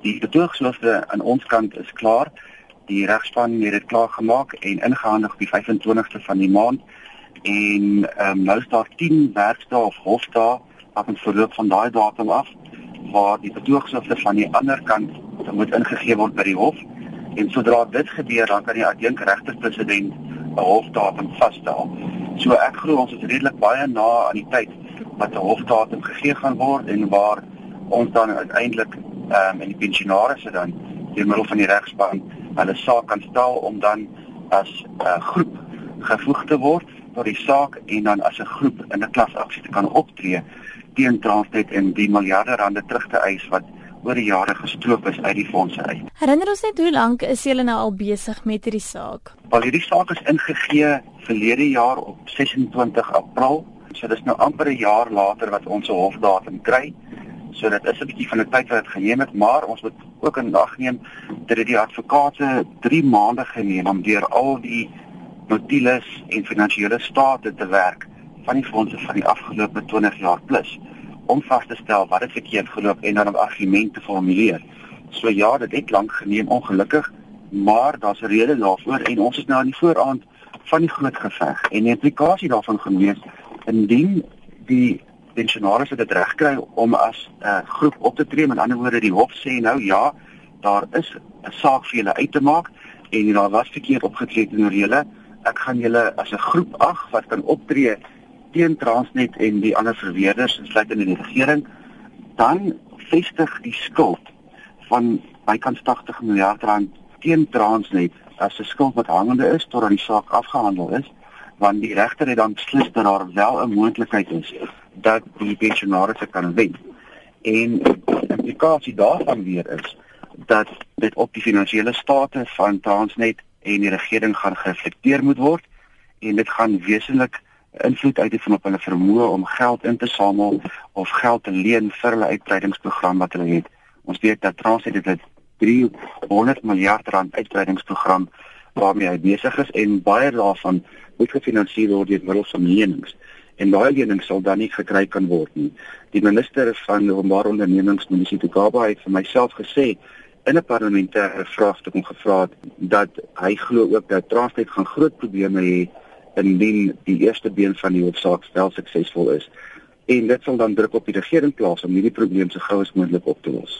Die betoogshoofde aan ons kant is klaar. Die regspan het dit klaar gemaak en ingehandig op die 25ste van die maand. En ehm um, nou is daar 10 werkdae of hofdae wat ons verloop van daai datum af waar die betoogshoofde van die ander kant moet ingegee word by die hof. En sodra dit gebeur, dan kan die adjunk regterpresident 'n hofdatum vasstel. So ek glo ons is redelik baie na aan die tyd wat 'n hofdatum gegee gaan word en waar ons dan uiteindelik ehm um, en die pensionaars dan deur middel van die regspan hulle saak kan stel om dan as 'n uh, groep gevoeg te word tot die saak en dan as 'n groep in 'n klasaksie te kan optree teen Transnet en die miljarde rande terug te eis wat oor die jare gestroop is uit die fondse uit. Herinner ons net hoe lank is julle nou al besig met hierdie saak? Wel hierdie saak is ingegee verlede jaar op 26 April. So dis nou amper 'n jaar later wat ons 'n hofdatum kry. So dit is 'n bietjie van 'n tyd wat dit geneem het, maar ons moet ook in ag neem dat dit die advokate 3 maande geneem om deur al die notules en finansiële state te werk van die fondse van die afgelope 20 jaar plus om vas te stel wat het verkeerd geloop en dan 'n argument te formuleer. So ja, dit het lank geneem ongelukkig, maar daar's 'n rede daarvoor en ons is nou aan die vooraand van die groot geveg en die implikasie daarvan geneem indien die pensionaars dit reg kry om as 'n uh, groep op te tree, met ander woorde die hof sê nou ja, daar is 'n saak vir julle uit te maak en daar was verkeerd opgetree teenoor julle. Ek gaan julle as 'n groep ag wat kan optree teen Transnet en die ander verweerders insluitend in die regering, dan vestig die skuld van bykans 80 miljard rand teen Transnet as 'n skuld wat hangende is totdat die saak afgehandel is want die regter het dan beslis dat daar wel 'n moontlikheid is dat die pensionaars kan wen. En die implikasie daarvan weer is dat dit op die finansiële state van Transnet en die regering gaan gereflekteer moet word en dit gaan wesentlik invloed uitoefen op hulle vermoë om geld in te samel of geld te leen vir hulle uitbreidingsprogram wat hulle het. Ons weet dat Transnet dit 300 miljard rand uitbreidingsprogram waarmee hy besig is en baie daarvan moet gefinansier word deur middel van lenings en daai lenings sal dan nie gekry kan word nie. Die minister van openbare ondernemings Minister Tukaba het vir myself gesê in 'n parlementêre vraagstuk om gevra het dat hy glo ook dat Transnet gaan groot probleme hê indien die eerste been van die hoofsaak wel suksesvol is. En dit sal dan druk op die regering plaas om hierdie probleem so gou as moontlik op te los.